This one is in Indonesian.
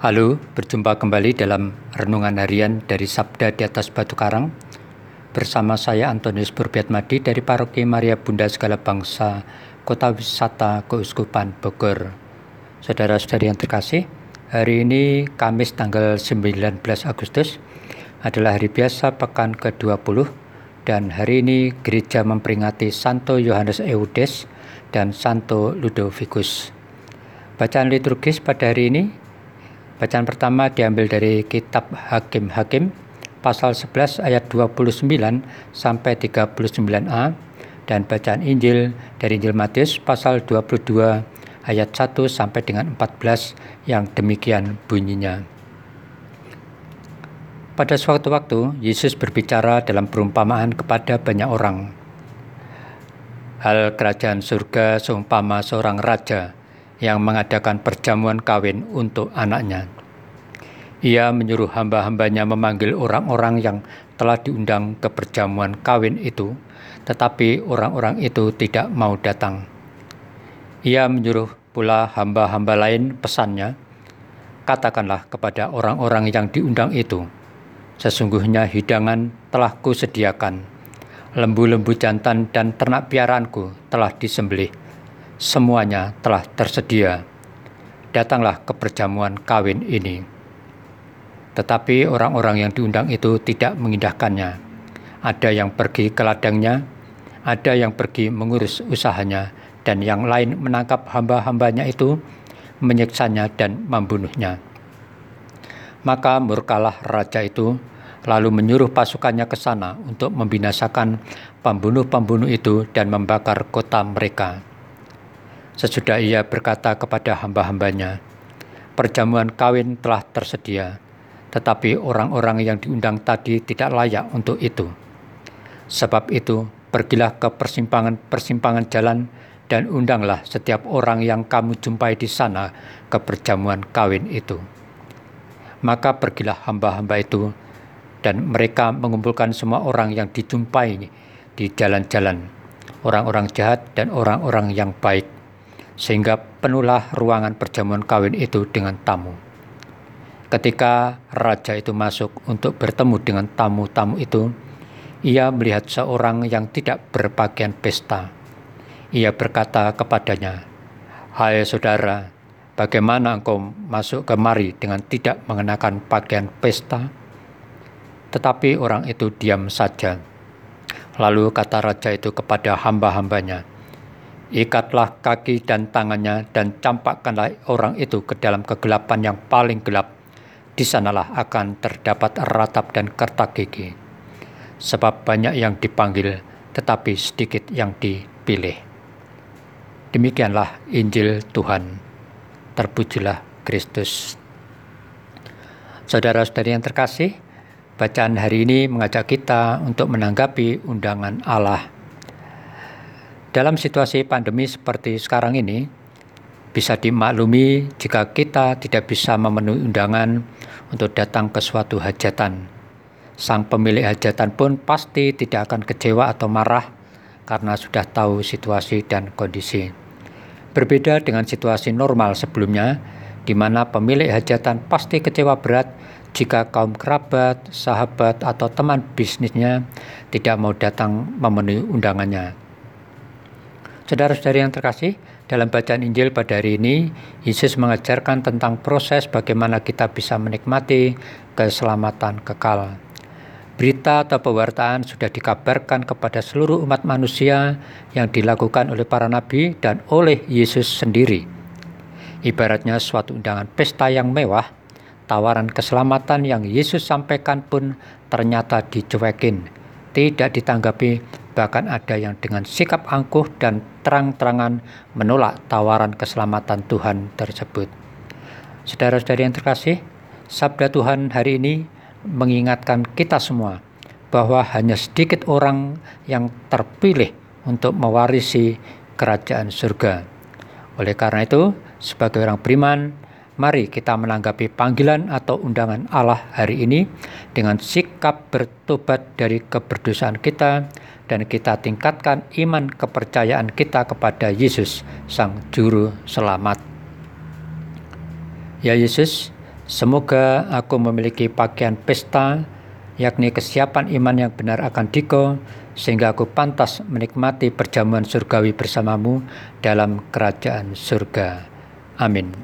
Halo, berjumpa kembali dalam Renungan Harian dari Sabda di atas Batu Karang Bersama saya Antonius Madi dari Paroki Maria Bunda Segala Bangsa Kota Wisata Keuskupan Bogor Saudara-saudari yang terkasih, hari ini Kamis tanggal 19 Agustus adalah hari biasa pekan ke-20 dan hari ini gereja memperingati Santo Yohanes Eudes dan Santo Ludovicus. Bacaan liturgis pada hari ini Bacaan pertama diambil dari kitab Hakim-Hakim pasal 11 ayat 29 sampai 39a dan bacaan Injil dari Injil Matius pasal 22 ayat 1 sampai dengan 14 yang demikian bunyinya. Pada suatu waktu, Yesus berbicara dalam perumpamaan kepada banyak orang. Hal kerajaan surga seumpama seorang raja yang mengadakan perjamuan kawin untuk anaknya. Ia menyuruh hamba-hambanya memanggil orang-orang yang telah diundang ke perjamuan kawin itu, tetapi orang-orang itu tidak mau datang. Ia menyuruh pula hamba-hamba lain pesannya, katakanlah kepada orang-orang yang diundang itu, sesungguhnya hidangan telah kusediakan, lembu-lembu jantan dan ternak piaraanku telah disembelih semuanya telah tersedia. Datanglah ke perjamuan kawin ini. Tetapi orang-orang yang diundang itu tidak mengindahkannya. Ada yang pergi ke ladangnya, ada yang pergi mengurus usahanya, dan yang lain menangkap hamba-hambanya itu, menyiksanya dan membunuhnya. Maka murkalah raja itu, lalu menyuruh pasukannya ke sana untuk membinasakan pembunuh-pembunuh itu dan membakar kota mereka. Sesudah ia berkata kepada hamba-hambanya, perjamuan kawin telah tersedia, tetapi orang-orang yang diundang tadi tidak layak untuk itu. Sebab itu, pergilah ke persimpangan-persimpangan jalan dan undanglah setiap orang yang kamu jumpai di sana ke perjamuan kawin itu. Maka pergilah hamba-hamba itu, dan mereka mengumpulkan semua orang yang dijumpai di jalan-jalan, orang-orang jahat dan orang-orang yang baik sehingga penuhlah ruangan perjamuan kawin itu dengan tamu. Ketika raja itu masuk untuk bertemu dengan tamu-tamu itu, ia melihat seorang yang tidak berpakaian pesta. Ia berkata kepadanya, "Hai saudara, bagaimana engkau masuk kemari dengan tidak mengenakan pakaian pesta?" Tetapi orang itu diam saja. Lalu kata raja itu kepada hamba-hambanya, Ikatlah kaki dan tangannya dan campakkanlah orang itu ke dalam kegelapan yang paling gelap. Di sanalah akan terdapat ratap dan kertak gigi. Sebab banyak yang dipanggil, tetapi sedikit yang dipilih. Demikianlah Injil Tuhan. Terpujilah Kristus. Saudara-saudari yang terkasih, bacaan hari ini mengajak kita untuk menanggapi undangan Allah dalam situasi pandemi seperti sekarang ini, bisa dimaklumi jika kita tidak bisa memenuhi undangan untuk datang ke suatu hajatan. Sang pemilik hajatan pun pasti tidak akan kecewa atau marah karena sudah tahu situasi dan kondisi. Berbeda dengan situasi normal sebelumnya, di mana pemilik hajatan pasti kecewa berat jika kaum kerabat, sahabat, atau teman bisnisnya tidak mau datang memenuhi undangannya. Saudara-saudari yang terkasih, dalam bacaan Injil pada hari ini, Yesus mengajarkan tentang proses bagaimana kita bisa menikmati keselamatan kekal. Berita atau pewartaan sudah dikabarkan kepada seluruh umat manusia yang dilakukan oleh para nabi dan oleh Yesus sendiri. Ibaratnya suatu undangan pesta yang mewah, tawaran keselamatan yang Yesus sampaikan pun ternyata dicuekin, tidak ditanggapi bahkan ada yang dengan sikap angkuh dan terang-terangan menolak tawaran keselamatan Tuhan tersebut. Saudara-saudari yang terkasih, sabda Tuhan hari ini mengingatkan kita semua bahwa hanya sedikit orang yang terpilih untuk mewarisi kerajaan surga. Oleh karena itu, sebagai orang beriman, mari kita menanggapi panggilan atau undangan Allah hari ini dengan sikap bertobat dari keberdosaan kita dan kita tingkatkan iman kepercayaan kita kepada Yesus, Sang Juru Selamat. Ya Yesus, Semoga aku memiliki pakaian pesta, yakni kesiapan iman yang benar akan diko, sehingga aku pantas menikmati perjamuan surgawi bersamamu dalam kerajaan surga. Amin.